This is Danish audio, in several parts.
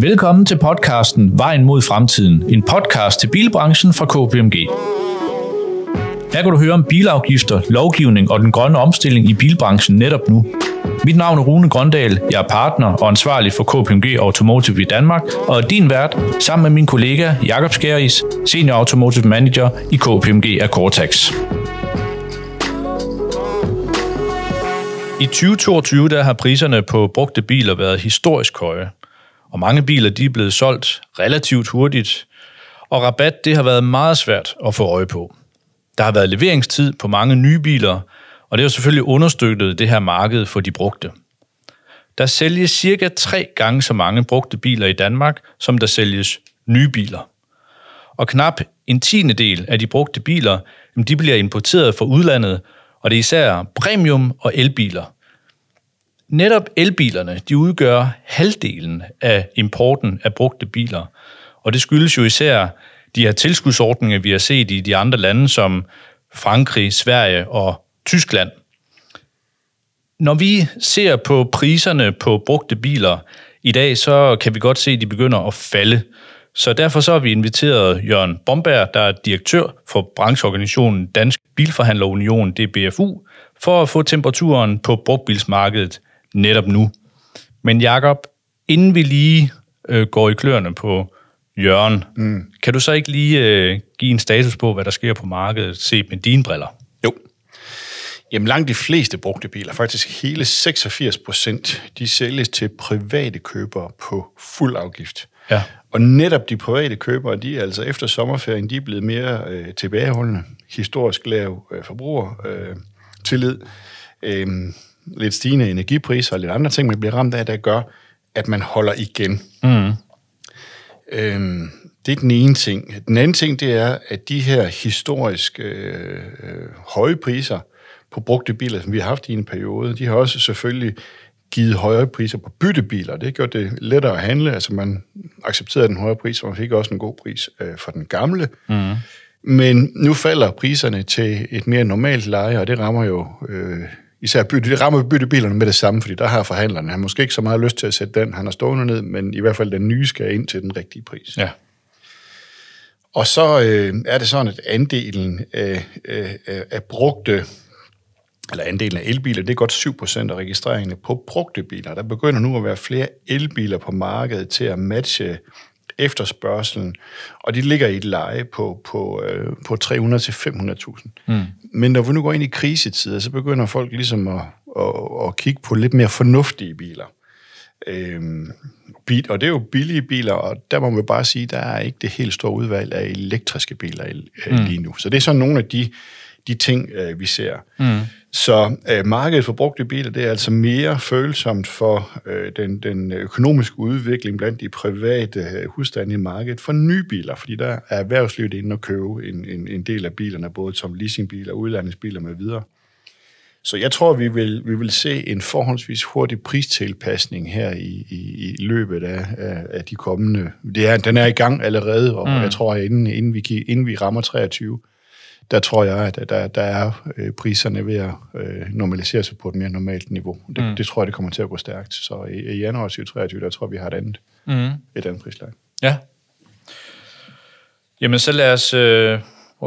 Velkommen til podcasten Vejen mod fremtiden, en podcast til bilbranchen fra KPMG. Her kan du høre om bilafgifter, lovgivning og den grønne omstilling i bilbranchen netop nu. Mit navn er Rune Grøndal, jeg er partner og ansvarlig for KPMG Automotive i Danmark, og er din vært sammen med min kollega Jakob Skæris, Senior Automotive Manager i KPMG af Cortex. I 2022 der har priserne på brugte biler været historisk høje, og mange biler de er blevet solgt relativt hurtigt, og rabat det har været meget svært at få øje på. Der har været leveringstid på mange nye biler, og det har selvfølgelig understøttet det her marked for de brugte. Der sælges cirka tre gange så mange brugte biler i Danmark, som der sælges nye biler. Og knap en tiende del af de brugte biler, de bliver importeret fra udlandet, og det er især premium- og elbiler. Netop elbilerne de udgør halvdelen af importen af brugte biler, og det skyldes jo især de her tilskudsordninger, vi har set i de andre lande som Frankrig, Sverige og Tyskland. Når vi ser på priserne på brugte biler i dag, så kan vi godt se, at de begynder at falde. Så derfor så har vi inviteret Jørgen Bomberg, der er direktør for brancheorganisationen Dansk Bilforhandlerunion, DBFU, for at få temperaturen på brugtbilsmarkedet netop nu. Men Jakob, inden vi lige øh, går i kløerne på Jørgen, mm. kan du så ikke lige øh, give en status på, hvad der sker på markedet, set med dine briller? Jo. Jamen langt de fleste brugte biler, faktisk hele 86 procent, de sælges til private købere på fuld afgift. Ja. Og netop de private købere, de er altså efter sommerferien, de er blevet mere øh, tilbageholdende, historisk lav øh, forbruger, øh, tillid, øh, lidt stigende energipriser og lidt andre ting, man bliver ramt af, der gør, at man holder igen. Mm. Øh, det er den ene ting. Den anden ting, det er, at de her historisk øh, øh, høje priser på brugte biler, som vi har haft i en periode, de har også selvfølgelig givet højere priser på byttebiler. Det gjort det lettere at handle. Altså man accepterede den højere pris, og man fik også en god pris øh, for den gamle. Mm. Men nu falder priserne til et mere normalt leje, og det rammer jo øh, især bytte, det rammer byttebilerne med det samme, fordi der har forhandlerne, han måske ikke så meget lyst til at sætte den, han har stående ned, men i hvert fald den nye skal ind til den rigtige pris. Ja. Og så øh, er det sådan, at andelen af, af, af brugte eller andelen af elbiler, det er godt 7% af registreringerne på brugte biler. Der begynder nu at være flere elbiler på markedet til at matche efterspørgselen, og de ligger i et leje på, på, øh, på 300-500.000. Mm. Men når vi nu går ind i krisetider, så begynder folk ligesom at, at, at kigge på lidt mere fornuftige biler. Øhm, bil, og det er jo billige biler, og der må man bare sige, der er ikke det helt store udvalg af elektriske biler øh, mm. lige nu. Så det er sådan nogle af de, de ting, øh, vi ser. Mm. Så øh, markedet for brugte biler, det er altså mere følsomt for øh, den, den økonomiske udvikling blandt de private øh, husstande i markedet for nye biler, fordi der er erhvervslivet inde og købe en, en, en del af bilerne, både som leasingbiler, udlandingsbiler med videre. Så jeg tror, vi vil, vi vil se en forholdsvis hurtig pristilpasning her i, i, i løbet af, af, af de kommende... Det er, den er i gang allerede, og mm. jeg tror, at inden, inden, vi, inden vi rammer 23, der tror jeg, at der, der er øh, priserne ved at øh, normalisere sig på et mere normalt niveau. Det, mm. det tror jeg, det kommer til at gå stærkt. Så i, i januar 2023, der tror jeg, vi har et andet, mm. et andet prisleje. Ja. Jamen, så lad os øh,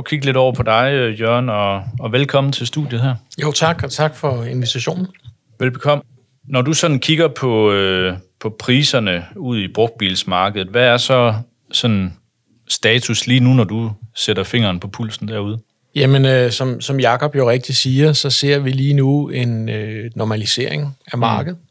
kigge lidt over på dig, Jørgen, og, og velkommen til studiet her. Jo, tak, og tak for invitationen. Velbekomme. Når du sådan kigger på, øh, på priserne ud i brugtbilsmarkedet, hvad er så sådan status lige nu, når du sætter fingeren på pulsen derude? Jamen, øh, som, som Jakob jo rigtig siger, så ser vi lige nu en øh, normalisering af mm. markedet. Mm.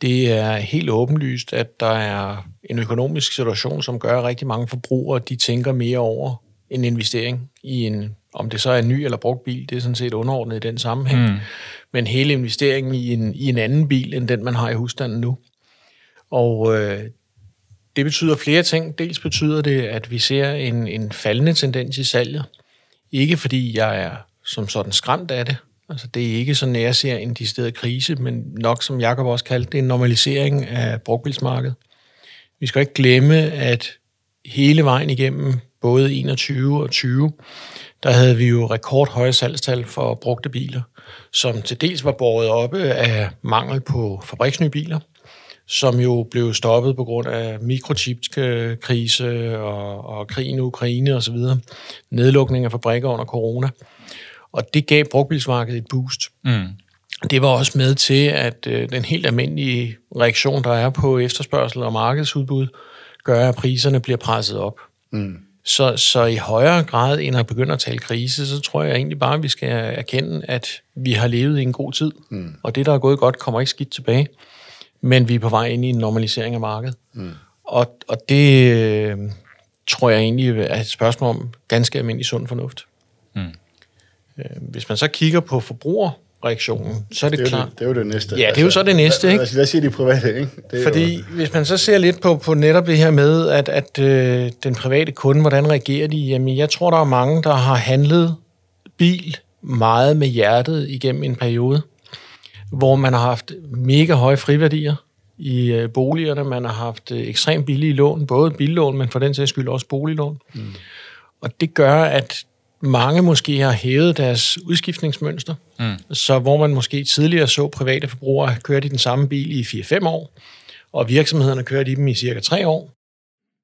Det er helt åbenlyst, at der er en økonomisk situation, som gør, at rigtig mange forbrugere de tænker mere over en investering i en, om det så er en ny eller brugt bil, det er sådan set underordnet i den sammenhæng, mm. men hele investeringen i en, i en anden bil, end den man har i husstanden nu. Og øh, det betyder flere ting. Dels betyder det, at vi ser en, en faldende tendens i salget. Ikke fordi jeg er som sådan skræmt af det. Altså, det er ikke sådan, at jeg ser en decideret krise, men nok, som Jakob også kaldte det, en normalisering af brugtbilsmarkedet. Vi skal ikke glemme, at hele vejen igennem, både 21 og 20, der havde vi jo rekordhøje salgstal for brugte biler, som til dels var båret oppe af mangel på fabriksnye biler, som jo blev stoppet på grund af mikrochipskrise og, og krigen i Ukraine osv., nedlukning af fabrikker under corona. Og det gav brugtbilsmarkedet et boost. Mm. Det var også med til, at øh, den helt almindelige reaktion, der er på efterspørgsel og markedsudbud, gør, at priserne bliver presset op. Mm. Så, så i højere grad end at begynde at tale krise, så tror jeg egentlig bare, at vi skal erkende, at vi har levet i en god tid. Mm. Og det, der er gået godt, kommer ikke skidt tilbage. Men vi er på vej ind i en normalisering af markedet. Mm. Og, og det øh, tror jeg egentlig er et spørgsmål om ganske almindelig sund fornuft. Mm. Øh, hvis man så kigger på forbruger reaktionen, så er det, det er klart. Det, det er jo det næste. Ja, det er jo så det næste, ikke? Hvad, hvad siger de private, ikke? Det Fordi jo... hvis man så ser lidt på, på netop det her med, at, at øh, den private kunde, hvordan reagerer de? Jamen, jeg tror, der er mange, der har handlet bil meget med hjertet igennem en periode, hvor man har haft mega høje friværdier i øh, boligerne, man har haft øh, ekstremt billige lån, både billån, men for den sags skyld også boliglån. Mm. Og det gør, at mange måske har hævet deres udskiftningsmønster, mm. så hvor man måske tidligere så private forbrugere køre i den samme bil i 4-5 år, og virksomhederne kørte i dem i cirka 3 år,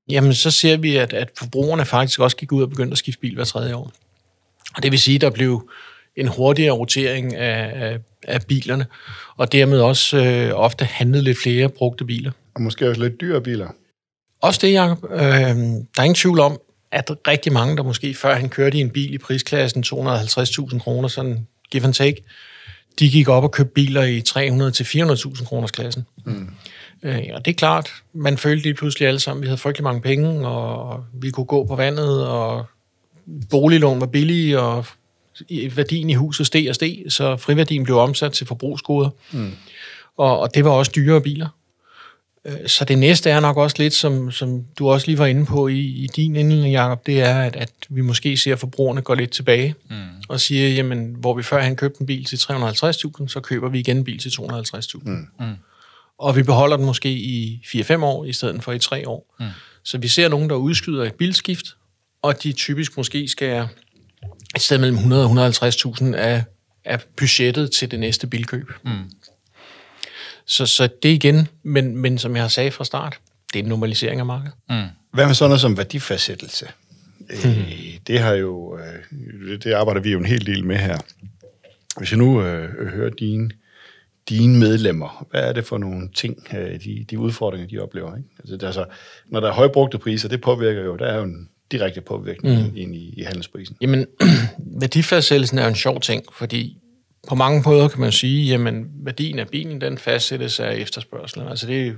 jamen så ser vi, at, at forbrugerne faktisk også gik ud og begyndte at skifte bil hver tredje år. Og det vil sige, at der blev en hurtigere rotering af, af, af bilerne, og dermed også øh, ofte handlet lidt flere brugte biler. Og måske også lidt dyre biler. Også det, Jacob. Øh, der er ingen tvivl om, at rigtig mange, der måske før han kørte i en bil i prisklassen 250.000 kroner, sådan give and take, de gik op og købte biler i 300-400.000 kroners klassen. Mm. Øh, og det er klart, man følte lige pludselig alle sammen, vi havde frygtelig mange penge, og vi kunne gå på vandet, og boliglån var billige, og værdien i huset steg og steg, så friværdien blev omsat til forbrugsgoder. Mm. Og, og det var også dyrere biler. Øh, så det næste er nok også lidt, som, som du også lige var inde på i, i din indledning, Jacob, det er, at, at vi måske ser, at forbrugerne går lidt tilbage mm. og siger, jamen, hvor vi før han købte en bil til 350.000, så køber vi igen en bil til 250.000. Mm. Mm. Og vi beholder den måske i 4-5 år, i stedet for i 3 år. Mm. Så vi ser nogen, der udskyder et bilskift, og de typisk måske skal et sted mellem 100 og 150.000 af, af budgettet til det næste bilkøb. Mm. Så, så det igen, men, men som jeg har sagt fra start, det er en normalisering af markedet. Mm. Hvad med sådan noget som værdifastsættelse? Mm. Øh, det har jo, øh, det arbejder vi jo en hel del med her. Hvis jeg nu øh, hører dine, dine medlemmer, hvad er det for nogle ting, øh, de, de udfordringer, de oplever? Ikke? Altså, det er altså, når der er højbrugte priser, det påvirker jo, der er jo en direkte påvirkning mm. ind i, i handelsprisen. Jamen, værdifastsættelsen er jo en sjov ting, fordi på mange måder kan man sige, jamen værdien af bilen, den fastsættes af efterspørgselen. Altså det er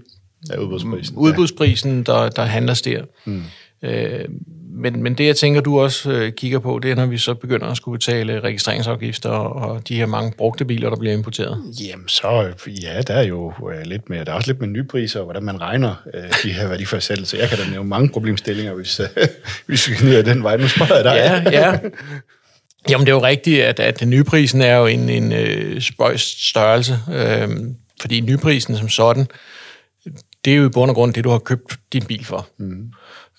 ja, udbudsprisen, udbudsprisen der, der handles der. Mm. Øh, men, men det, jeg tænker, du også øh, kigger på, det er, når vi så begynder at skulle betale registreringsafgifter og de her mange brugte biler, der bliver importeret. Jamen så, ja, der er jo øh, lidt mere, der er også lidt med nypriser, og hvordan man regner øh, de her værdifastsættelser. Jeg kan da nævne mange problemstillinger, hvis, øh, hvis vi kan ned den vej. Nu spørger jeg dig. Ja, ja. Jamen, det er jo rigtigt, at, at nyprisen er jo en, en øh, spøjst størrelse, øh, fordi nyprisen som sådan, det er jo i bund og grund det, du har købt din bil for. Mm.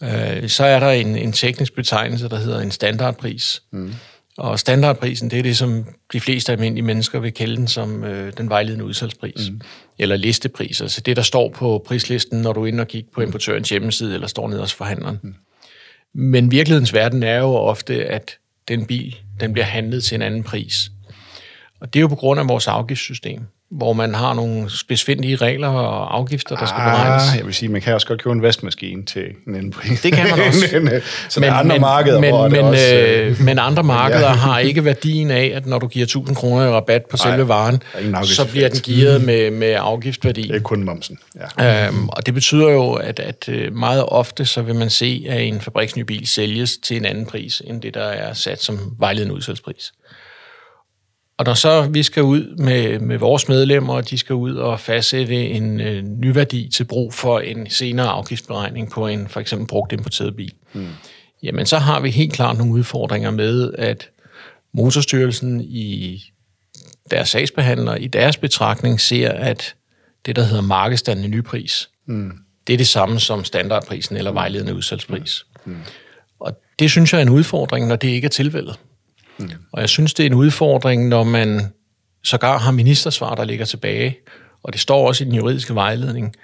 Øh, så er der en, en teknisk betegnelse, der hedder en standardpris. Mm. Og standardprisen, det er det, som de fleste almindelige mennesker vil kalde den som øh, den vejledende udsalgspris. Mm. Eller listepris, altså det, der står på prislisten, når du er inde og kigger på importørens hjemmeside, eller står nede hos forhandleren. Mm. Men virkelighedens verden er jo ofte, at den bil den bliver handlet til en anden pris. Og det er jo på grund af vores afgiftssystem, hvor man har nogle specifikke regler og afgifter, der skal ah, beregnes. Jeg vil sige, man kan også godt købe en vaskemaskine til en anden pris. Det kan man også. så men, andre men, markeder, men, hvor men, det også... Øh, men andre markeder ja. har ikke værdien af, at når du giver 1000 kroner i rabat på selve Ej, varen, så bliver den givet med, med afgiftsværdi. Det er kun momsen. Ja. Øhm, og det betyder jo, at, at øh, meget ofte så vil man se, at en fabriksny bil sælges til en anden pris, end det, der er sat som vejledende udsalgspris. Og når så vi skal ud med, med vores medlemmer, og de skal ud og fastsætte en øh, nyværdi til brug for en senere afgiftsberegning på en for eksempel brugt importeret bil, mm. jamen så har vi helt klart nogle udfordringer med, at Motorstyrelsen i deres sagsbehandler, i deres betragtning, ser, at det, der hedder markedsstandende nypris, mm. det er det samme som standardprisen eller vejledende udsalgspris. Mm. Og det synes jeg er en udfordring, når det ikke er tilfældet. Og jeg synes, det er en udfordring, når man sågar har ministersvar, der ligger tilbage, og det står også i den juridiske vejledning,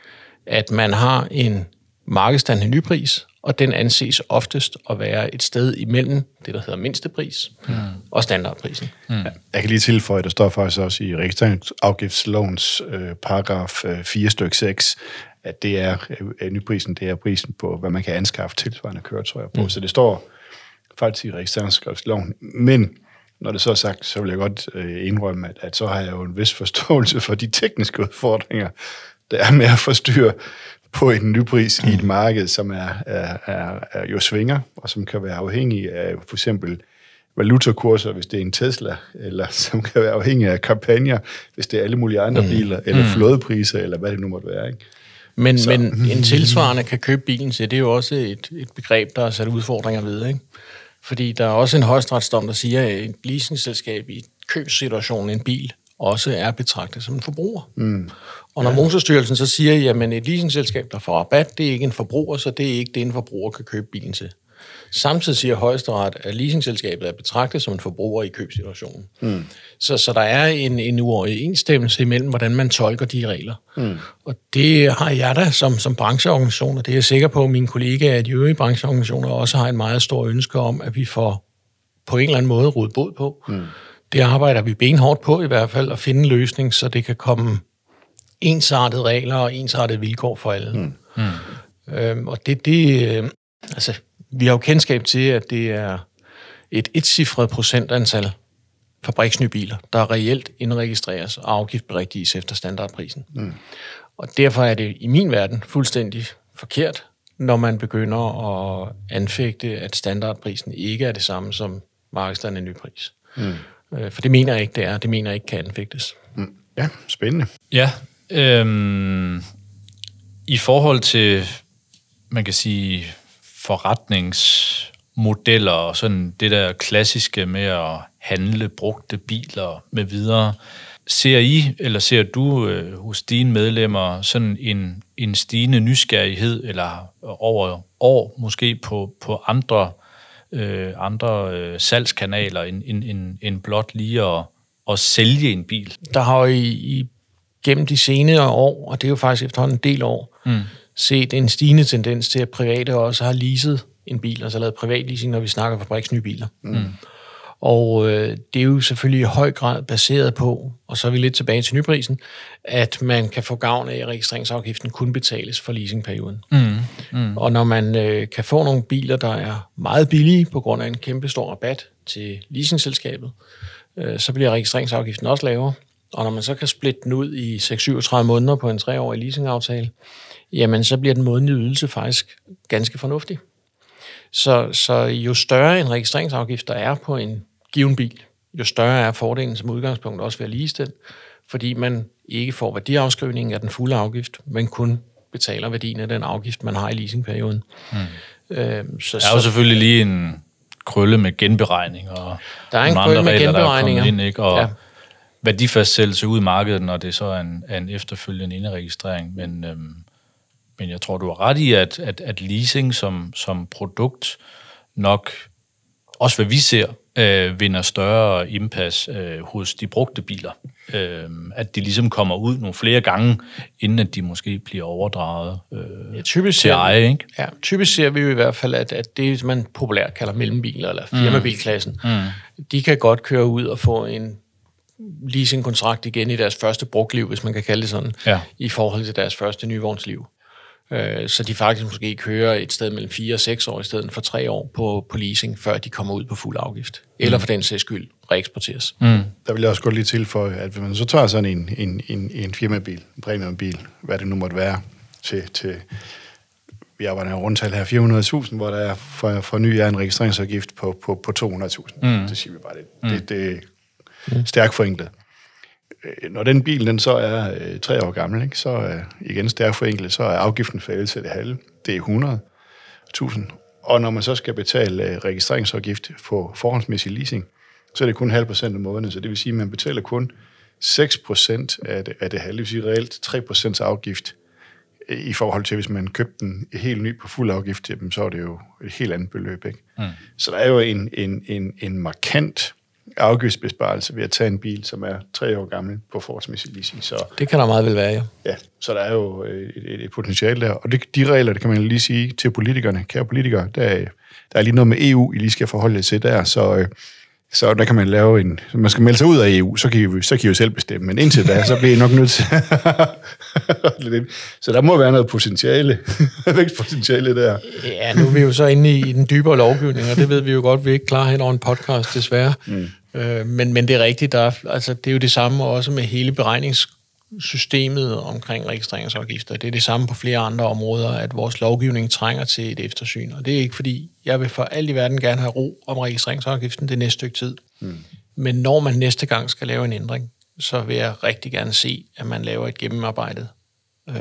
at man har en markedsstandende nypris, og den anses oftest at være et sted imellem det, der hedder mindstepris mm. og standardprisen. Mm. Jeg kan lige tilføje, at der står faktisk også i registreringsafgiftslovens øh, paragraf øh, 4 stykke 6, at det er øh, nyprisen, det er prisen på, hvad man kan anskaffe tilsvarende køretøjer på. Mm. Så det står i registreringsafgiftsloven. Men når det så er sagt, så vil jeg godt øh, indrømme, at, at så har jeg jo en vis forståelse for de tekniske udfordringer, der er med at forstyrre på en nypris mm. i et marked, som er, er, er, er jo svinger, og som kan være afhængig af for eksempel valutakurser, hvis det er en Tesla, eller som kan være afhængig af kampagner, hvis det er alle mulige andre mm. biler, eller mm. flådepriser, eller hvad det nu måtte være. Ikke? Men, men en tilsvarende kan købe bilen til, det er jo også et, et begreb, der er sat udfordringer ved. Ikke? Fordi der er også en højstretsdom, der siger, at et leasingselskab i købssituationen en bil også er betragtet som en forbruger. Mm. Og når ja. Motorstyrelsen så siger, at et leasingselskab, der får rabat, det er ikke en forbruger, så det er ikke det, en forbruger kan købe bilen til. Samtidig siger højesteret, at leasingselskabet er betragtet som en forbruger i købssituationen. Mm. Så, så der er en, en uoverensstemmelse imellem, hvordan man tolker de regler. Mm. Og det har jeg da som, som brancheorganisation, og det er jeg sikker på, at mine kollegaer i de øvrige brancheorganisationer også har en meget stor ønske om, at vi får på en eller anden måde rodet bod på. Mm. Det arbejder vi benhårdt på i hvert fald, at finde en løsning, så det kan komme ensartede regler og ensartede vilkår for alle. Mm. Mm. Øhm, og det, det øh, altså, vi har jo kendskab til, at det er et etcifret procentantal fabriksnye biler, der reelt indregistreres og afgiftberigtiges efter standardprisen. Mm. Og derfor er det i min verden fuldstændig forkert, når man begynder at anfægte, at standardprisen ikke er det samme som markedsstandende nypris. Mm. Øh, for det mener jeg ikke, det er. Det mener jeg ikke kan anfægtes. Mm. Ja, spændende. Ja, øhm, i forhold til, man kan sige, forretningsmodeller og sådan det der klassiske med at handle brugte biler med videre. Ser I, eller ser du øh, hos dine medlemmer sådan en, en stigende nysgerrighed, eller over år måske på, på andre, øh, andre øh, salgskanaler, end, end, end, end blot lige at, at sælge en bil? Der har jo i, i gennem de senere år, og det er jo faktisk efterhånden en del år, mm set en stigende tendens til, at private også har leaset en bil, altså lavet privatleasing, når vi snakker fabriksnye biler. Mm. Og øh, det er jo selvfølgelig i høj grad baseret på, og så er vi lidt tilbage til nyprisen, at man kan få gavn af, at registreringsafgiften kun betales for leasingperioden. Mm. Mm. Og når man øh, kan få nogle biler, der er meget billige på grund af en kæmpe stor rabat til leasingselskabet, øh, så bliver registreringsafgiften også lavere. Og når man så kan splitte den ud i 6-37 måneder på en treårig leasingaftale, jamen så bliver den månedlige ydelse faktisk ganske fornuftig. Så, så jo større en registreringsafgift der er på en given bil, jo større er fordelen som udgangspunkt også ved at ligestillet, fordi man ikke får værdiafskrivning af den fulde afgift, men kun betaler værdien af den afgift, man har i leasingperioden. Hmm. Øhm, så, der er jo selvfølgelig lige en krølle med genberegning og der er en krølle med genberegninger. Ind, ikke? Og ja. værdifastsættelse ud i markedet, når det så er en, er en efterfølgende indregistrering. Men, øhm, men jeg tror, du har ret i, at, at, at leasing som, som produkt nok, også hvad vi ser, øh, vinder større indpas øh, hos de brugte biler. Øh, at de ligesom kommer ud nogle flere gange, inden at de måske bliver overdraget øh, ja, typisk til eje. Ikke? Ja, typisk ser vi jo i hvert fald, at, at det, man populært kalder mellembiler, eller firmabilklassen, mm. Mm. de kan godt køre ud og få en leasingkontrakt igen i deres første brugtliv, hvis man kan kalde det sådan, ja. i forhold til deres første nyvognsliv. Øh, så de faktisk måske kører et sted mellem 4 og 6 år i stedet for 3 år på, på leasing, før de kommer ud på fuld afgift. Mm. Eller for den sags skyld reeksporteres. Mm. Der vil jeg også godt lige tilføje, at hvis man så tager sådan en, en, en, en firmabil, en premiumbil, hvad det nu måtte være, til, til vi arbejder rundtal her 400.000, hvor der er for, for ny er en registreringsafgift på, på, på 200.000. Mm. Det siger vi bare, det, mm. det, det er stærkt forenklet. Øh, når den bil den så er øh, tre år gammel, ikke, så øh, igen stærkt forenklet, så er afgiften faldet til det halve. Det er 100.000. Og når man så skal betale øh, registreringsafgift på forhåndsmæssig leasing, så er det kun halv procent om måneden. Så det vil sige, at man betaler kun 6 procent af det, af det halve. Det vil sige reelt 3 procents afgift øh, i forhold til, hvis man købte den helt ny på fuld afgift, så er det jo et helt andet beløb. Ikke? Mm. Så der er jo en, en, en, en markant afgiftsbesparelse ved at tage en bil, som er tre år gammel på forholdsmæssig leasing. Så, det kan der meget vel være, ja. Ja, så der er jo et, et, et potentiale der. Og det, de regler, det kan man lige sige til politikerne, kære politikere, der, der er lige noget med EU, I lige skal forholde jer til der, så, øh, så der kan man lave en... Man skal melde sig ud af EU, så kan I, så kan I jo selv bestemme. Men indtil da, så bliver I nok nødt til... så der må være noget potentiale. Vækstpotentiale der. Ja, nu er vi jo så inde i, i den dybere lovgivning, og det ved vi jo godt, vi er ikke klar hen over en podcast, desværre. Mm. Øh, men, men det er rigtigt, der er, altså, det er jo det samme også med hele beregnings systemet omkring registreringsafgifter. Det er det samme på flere andre områder, at vores lovgivning trænger til et eftersyn. Og det er ikke fordi, jeg vil for alt i verden gerne have ro om registreringsafgiften det næste stykke tid. Mm. Men når man næste gang skal lave en ændring, så vil jeg rigtig gerne se, at man laver et gennemarbejdet øh,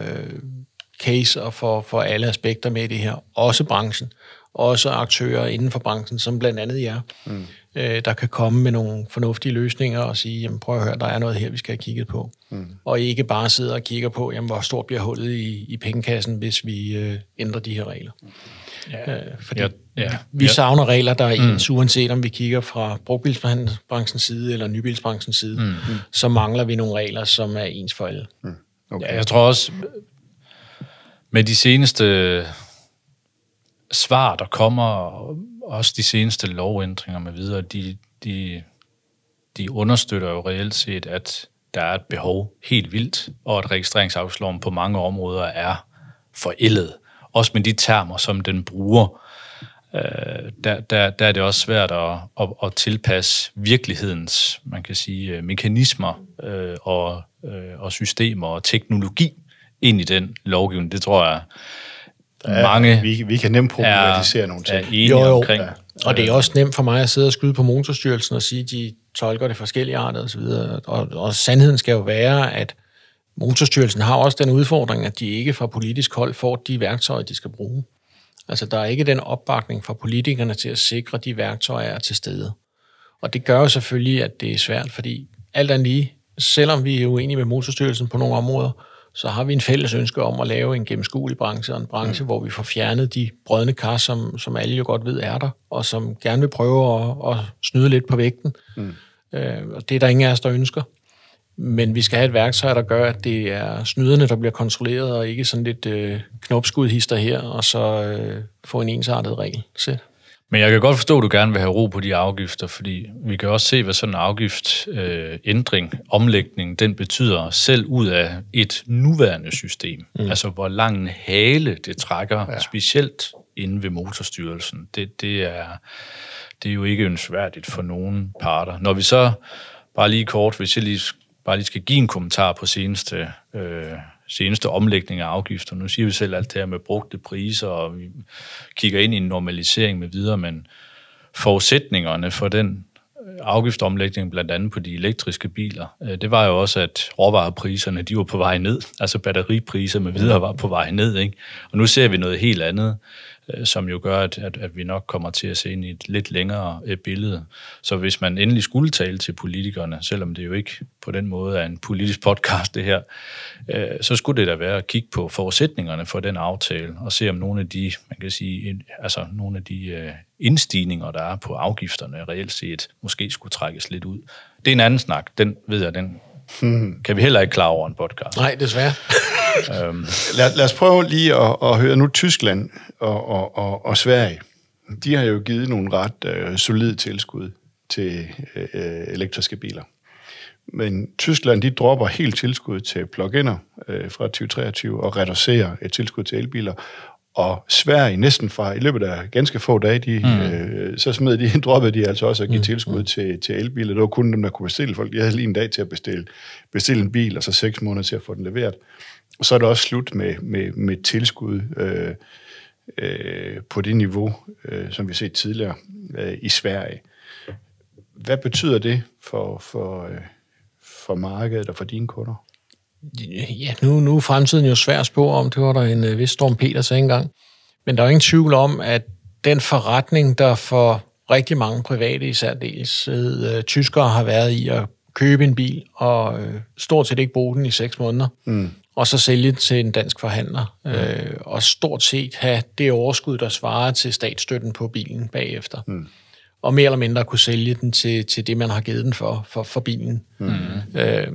case og for, for alle aspekter med i det her. Også branchen. Også aktører inden for branchen, som blandt andet jer. Mm øh, der kan komme med nogle fornuftige løsninger og sige, jamen prøv at høre, der er noget her, vi skal have kigget på. Mm. Og ikke bare sidde og kigge på, jamen hvor stort bliver hullet i, i pengekassen, hvis vi øh, ændrer de her regler. Ja. Øh, fordi ja, ja, vi ja. savner regler, der er mm. ens, uanset om vi kigger fra brugbilsbranchens side eller nybilsbranchens side, mm. så mangler vi nogle regler, som er ens for alle. Mm. Okay. Ja, jeg tror også, med de seneste øh, svar, der kommer, også de seneste lovændringer med videre, de, de, de understøtter jo reelt set, at der er et behov helt vildt, og at registreringsafsloven på mange områder er forældet. Også med de termer, som den bruger, øh, der, der, der er det også svært at, at, at tilpasse virkelighedens, man kan sige, øh, mekanismer øh, og, øh, og systemer og teknologi ind i den lovgivning. Det tror jeg, Ja, mange vi, vi kan nemt problematisere nogle ting. Er jo, jo. Omkring. Ja. Og det er også nemt for mig at sidde og skyde på motorstyrelsen og sige, at de tolker det forskellige arter osv. Og, og sandheden skal jo være, at motorstyrelsen har også den udfordring, at de ikke fra politisk hold får de værktøjer, de skal bruge. Altså, der er ikke den opbakning fra politikerne til at sikre, at de værktøjer er til stede. Og det gør jo selvfølgelig, at det er svært, fordi alt andet lige, selvom vi er uenige med motorstyrelsen på nogle områder, så har vi en fælles ønske om at lave en gennemskuelig branche, og en branche, mm. hvor vi får fjernet de brødne kar, som, som alle jo godt ved er der, og som gerne vil prøve at, at snyde lidt på vægten. Mm. Øh, og det er der ingen af os, der ønsker. Men vi skal have et værktøj, der gør, at det er snyderne, der bliver kontrolleret, og ikke sådan lidt øh, knopskudhister her, og så øh, få en ensartet regel. Sæt. Men jeg kan godt forstå, at du gerne vil have ro på de afgifter, fordi vi kan også se, hvad sådan en afgiftsændring, øh, omlægning, den betyder selv ud af et nuværende system. Mm. Altså, hvor lang en hale det trækker, ja. specielt inde ved motorstyrelsen. Det, det, er, det er jo ikke ønskværdigt for nogen parter. Når vi så, bare lige kort, hvis jeg lige, bare lige skal give en kommentar på seneste... Øh, seneste omlægning af afgifter. Nu siger vi selv alt det her med brugte priser, og vi kigger ind i en normalisering med videre, men forudsætningerne for den øh, afgiftomlægning, blandt andet på de elektriske biler, øh, det var jo også, at råvarepriserne de var på vej ned, altså batteripriser med videre var på vej ned. Ikke? Og nu ser vi noget helt andet. Øh, som jo gør, at, at, at vi nok kommer til at se ind i et lidt længere øh, billede. Så hvis man endelig skulle tale til politikerne, selvom det jo ikke på den måde er en politisk podcast det her, øh, så skulle det da være at kigge på forudsætningerne for den aftale, og se om nogle af de, man kan sige, altså nogle af de indstigninger, der er på afgifterne reelt set, måske skulle trækkes lidt ud. Det er en anden snak, den ved jeg, den Hmm. Kan vi heller ikke klare over en podcast. Nej, desværre. Øhm. lad, lad os prøve lige at, at høre nu Tyskland og, og, og, og Sverige. De har jo givet nogle ret øh, solide tilskud til øh, elektriske biler. Men Tyskland, de dropper helt tilskud til plug-in'er øh, fra 2023 og reducerer et tilskud til elbiler og Sverige næsten fra, i løbet af ganske få dage, de, mm. øh, så smed de, droppede de altså også at give mm. tilskud til, til elbiler. Det var kun dem, der kunne bestille folk. Jeg havde lige en dag til at bestille, bestille en bil, og så seks måneder til at få den leveret. Og så er det også slut med, med, med tilskud øh, øh, på det niveau, øh, som vi har set tidligere øh, i Sverige. Hvad betyder det for, for, øh, for markedet og for dine kunder? Ja, nu, nu er fremtiden jo svær at spå om. Det var der en uh, vis Storm Peter sagde engang. Men der er ingen tvivl om, at den forretning, der for rigtig mange private i særdeleshed uh, tyskere har været i at købe en bil og uh, stort set ikke bruge den i seks måneder, mm. Og så sælge til en dansk forhandler, mm. uh, og stort set have det overskud, der svarer til statsstøtten på bilen bagefter. Mm. og mere eller mindre kunne sælge den til, til det, man har givet den for, for, for bilen. Mm. Øh,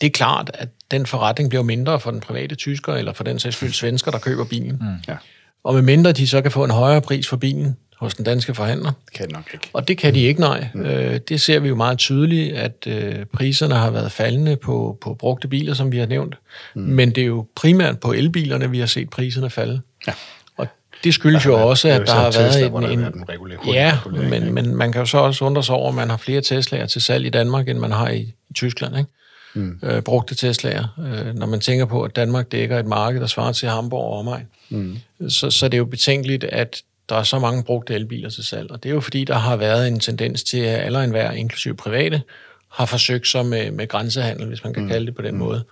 det er klart, at den forretning bliver mindre for den private tysker, eller for den sags skyld svensker, der køber bilen. Mm. Ja. Og med mindre de så kan få en højere pris for bilen hos den danske forhandler. Det kan nok ikke. Og det kan de ikke, nej. Mm. Øh, det ser vi jo meget tydeligt, at øh, priserne har været faldende på, på brugte biler, som vi har nævnt. Mm. Men det er jo primært på elbilerne, vi har set priserne falde. Ja. Og det skyldes jo også, at der har været en... en, en ja, men, men man kan jo så også undre sig over, at man har flere Tesla'er til salg i Danmark, end man har i, i Tyskland, ikke? Mm. Øh, brugte Tesla'er. Øh, når man tænker på, at Danmark dækker et marked, der svarer til Hamburg og omegn, mm. så, så det er jo betænkeligt, at der er så mange brugte elbiler til salg. Og det er jo fordi, der har været en tendens til, at alle enhver, inklusive private, har forsøgt sig med, med grænsehandel, hvis man kan mm. kalde det på den mm. måde,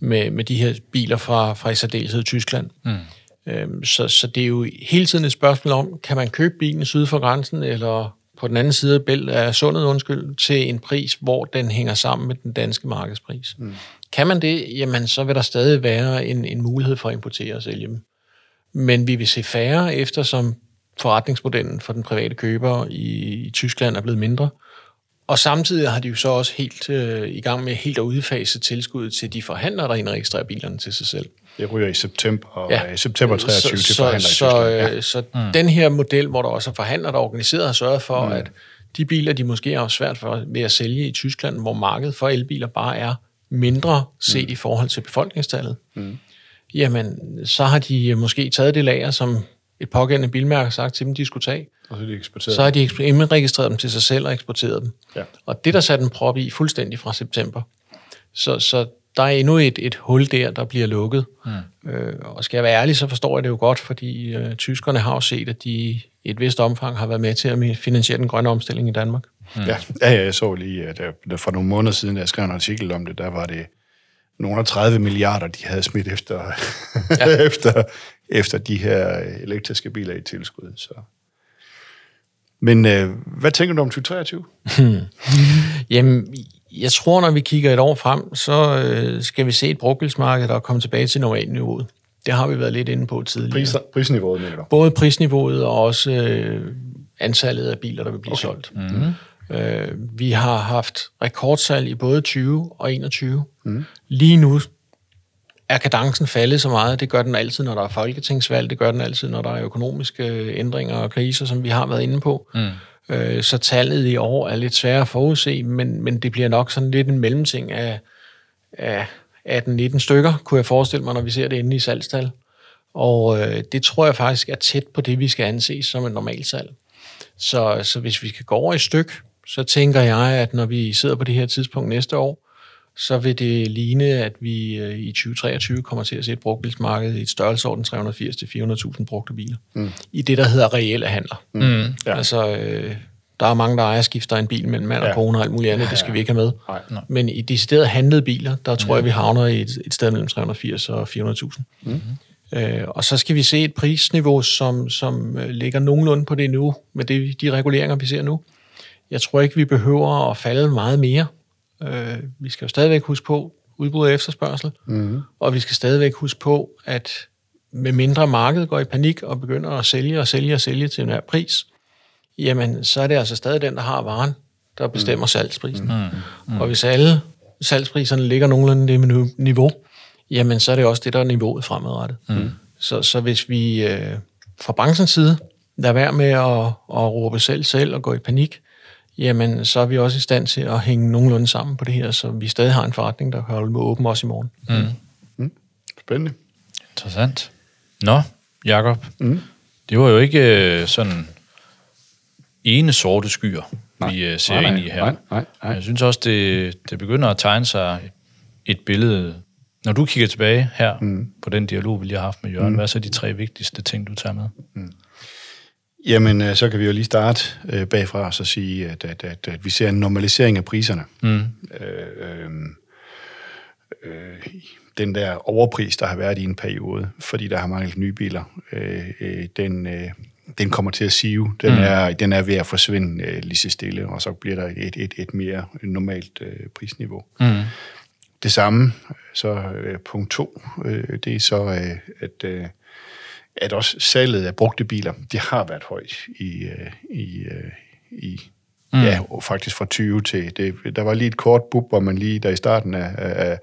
med, med de her biler fra, fra i særdeleshed Tyskland. Mm. Øhm, så, så det er jo hele tiden et spørgsmål om, kan man købe bilen syd for grænsen, eller på den anden side af sundet, undskyld, til en pris, hvor den hænger sammen med den danske markedspris. Mm. Kan man det, jamen så vil der stadig være en, en mulighed for at importere og sælge dem. Men vi vil se færre, eftersom forretningsmodellen for den private køber i, i Tyskland er blevet mindre. Og samtidig har de jo så også helt øh, i gang med helt at udfase tilskuddet til de forhandlere, der indregistrerer bilerne til sig selv. Det ryger i september, og ja. i september 23 så, til forhandlere så, i Tyskland. Ja. Så, så mm. den her model, hvor der også er forhandlere, der er organiseret, har sørget for, mm. at de biler, de måske har svært for ved at sælge i Tyskland, hvor markedet for elbiler bare er mindre set mm. i forhold til befolkningstallet, mm. jamen så har de måske taget det lager, som et pågældende bilmærke har sagt til dem, de skulle tage. Og så har de eksporteret Så har de indregistreret dem til sig selv og eksporteret dem. Ja. Og det, der satte en prop i fuldstændig fra september. Så, så der er endnu et, et hul der, der bliver lukket. Mm. Øh, og skal jeg være ærlig, så forstår jeg det jo godt, fordi øh, tyskerne har jo set, at de i et vist omfang har været med til at finansiere den grønne omstilling i Danmark. Mm. Ja, ja, jeg så lige, at der, for nogle måneder siden, da jeg skrev en artikel om det, der var det nogle af 30 milliarder, de havde smidt efter, ja. efter, efter de her elektriske biler i tilskud. Så. Men øh, hvad tænker du om 2023? Hmm. Jamen, jeg tror, når vi kigger et år frem, så øh, skal vi se et brugtbilsmarked, der er kommet tilbage til normalniveauet. Det har vi været lidt inde på tidligere. Pris, prisniveauet, mener du? Både prisniveauet og også øh, antallet af biler, der vil blive okay. solgt. Mm-hmm. Øh, vi har haft rekordsalg i både 20 og 21. Mm. Lige nu er kadencen faldet så meget. Det gør den altid, når der er folketingsvalg. Det gør den altid, når der er økonomiske ændringer og kriser, som vi har været inde på. Mm. Øh, så tallet i år er lidt sværere at forudse, men, men det bliver nok sådan lidt en mellemting af, af 18-19 stykker, kunne jeg forestille mig, når vi ser det inde i salgstal. Og øh, det tror jeg faktisk er tæt på det, vi skal anse som et normalt salg. Så, så hvis vi kan gå over i styk, så tænker jeg, at når vi sidder på det her tidspunkt næste år, så vil det ligne, at vi øh, i 2023 kommer til at se et brugtbilsmarked i et størrelsesorden 380-400.000 brugte biler. Mm. I det, der hedder reelle handler. Mm. Ja. Altså, øh, der er mange, der ejer skifter en bil mellem mand og ja. kone og alt muligt andet, ja, ja. det skal vi ikke have med. Nej. Men i de steder handlede biler, der tror mm. jeg, vi havner i et, et sted mellem 380 og 400.000. Mm. Øh, og så skal vi se et prisniveau, som, som øh, ligger nogenlunde på det nu, med det, de reguleringer, vi ser nu. Jeg tror ikke, vi behøver at falde meget mere. Øh, vi skal jo stadigvæk huske på udbud og efterspørgsel, mm. og vi skal stadigvæk huske på, at med mindre markedet går i panik og begynder at sælge og sælge og sælge til enhver pris, jamen så er det altså stadig den, der har varen, der bestemmer mm. salgsprisen. Mm. Mm. Og hvis alle salgspriserne ligger nogenlunde det niveau, jamen så er det også det, der er niveauet fremadrettet. Mm. Så, så hvis vi øh, fra branchens side lader være med at, at råbe selv selv og gå i panik, jamen så er vi også i stand til at hænge nogenlunde sammen på det her, så vi stadig har en forretning, der kan holde med åben også i morgen. Mm. Mm. Spændende. Interessant. Nå, Jakob, mm. det var jo ikke øh, sådan ene sorte skyer, nej. vi øh, ser nej, ind i her. Nej, nej, nej. Jeg synes også, det, det begynder at tegne sig et billede. Når du kigger tilbage her mm. på den dialog, vi lige har haft med Jørgen, mm. hvad er så de tre vigtigste ting, du tager med? Mm. Jamen, øh, så kan vi jo lige starte øh, bagfra og så sige, at, at, at, at vi ser en normalisering af priserne. Mm. Øh, øh, øh, den der overpris, der har været i en periode, fordi der har manglet nye biler, øh, øh, den, øh, den kommer til at sive. Den, mm. er, den er ved at forsvinde øh, lige så stille, og så bliver der et, et, et mere normalt øh, prisniveau. Mm. Det samme, så øh, punkt to, øh, det er så, øh, at... Øh, at også salget af brugte biler, det har været højt i, øh, i, øh, i mm. ja, faktisk fra 20 til... Det, der var lige et kort bub, hvor man lige der i starten af, af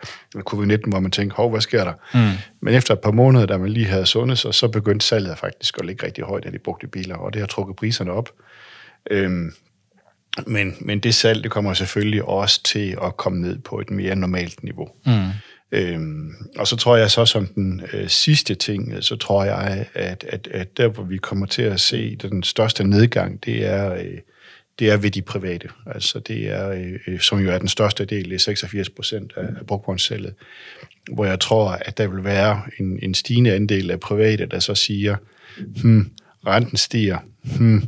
covid-19, hvor man tænkte, hov, hvad sker der? Mm. Men efter et par måneder, da man lige havde sundet sig, så begyndte salget faktisk at ligge rigtig højt af de brugte biler, og det har trukket priserne op. Øhm, men, men det salg, det kommer selvfølgelig også til at komme ned på et mere normalt niveau. Mm. Øhm, og så tror jeg så som den øh, sidste ting, øh, så tror jeg, at, at, at der hvor vi kommer til at se den største nedgang, det er, øh, det er ved de private. Altså det er, øh, øh som jo er den største del, det er 86 procent af, af brugtvognssalget, hvor jeg tror, at der vil være en, en stigende andel af private, der så siger, hmm, renten stiger, hmm,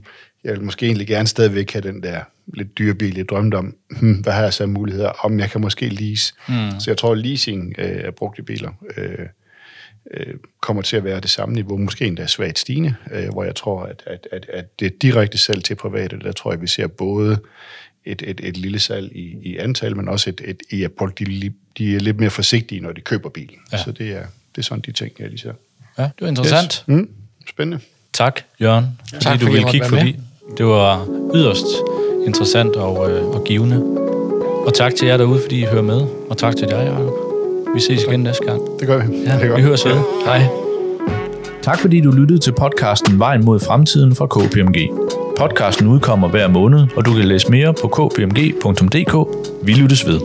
jeg vil måske egentlig gerne stadigvæk have den der lidt dyre bil, jeg drømte om, hmm, hvad har jeg så muligheder, om jeg kan måske lease. Mm. Så jeg tror, at leasing øh, af brugte biler øh, øh, kommer til at være det samme niveau, måske endda svagt stigende, øh, hvor jeg tror, at, at, at, at det direkte salg til private, der tror jeg, vi ser både et, et, et lille salg i, i antal, men også et, et, i at folk de, de er lidt mere forsigtige, når de køber bilen. Ja. Så det er, det er sådan de ting, jeg lige ser. Ja, det var interessant. Yes. Mm, spændende. Tak, Jørgen, ja. fordi tak, du ville kigge forbi. Det var yderst interessant og, øh, og givende. Og tak til jer derude, fordi I hører med. Og tak til dig, Jacob. Vi ses igen næste gang. Det gør vi. Ja, det gør. vi høres ved. Hej. Tak fordi du lyttede til podcasten Vejen mod fremtiden fra KPMG. Podcasten udkommer hver måned, og du kan læse mere på kpmg.dk. Vi lyttes ved.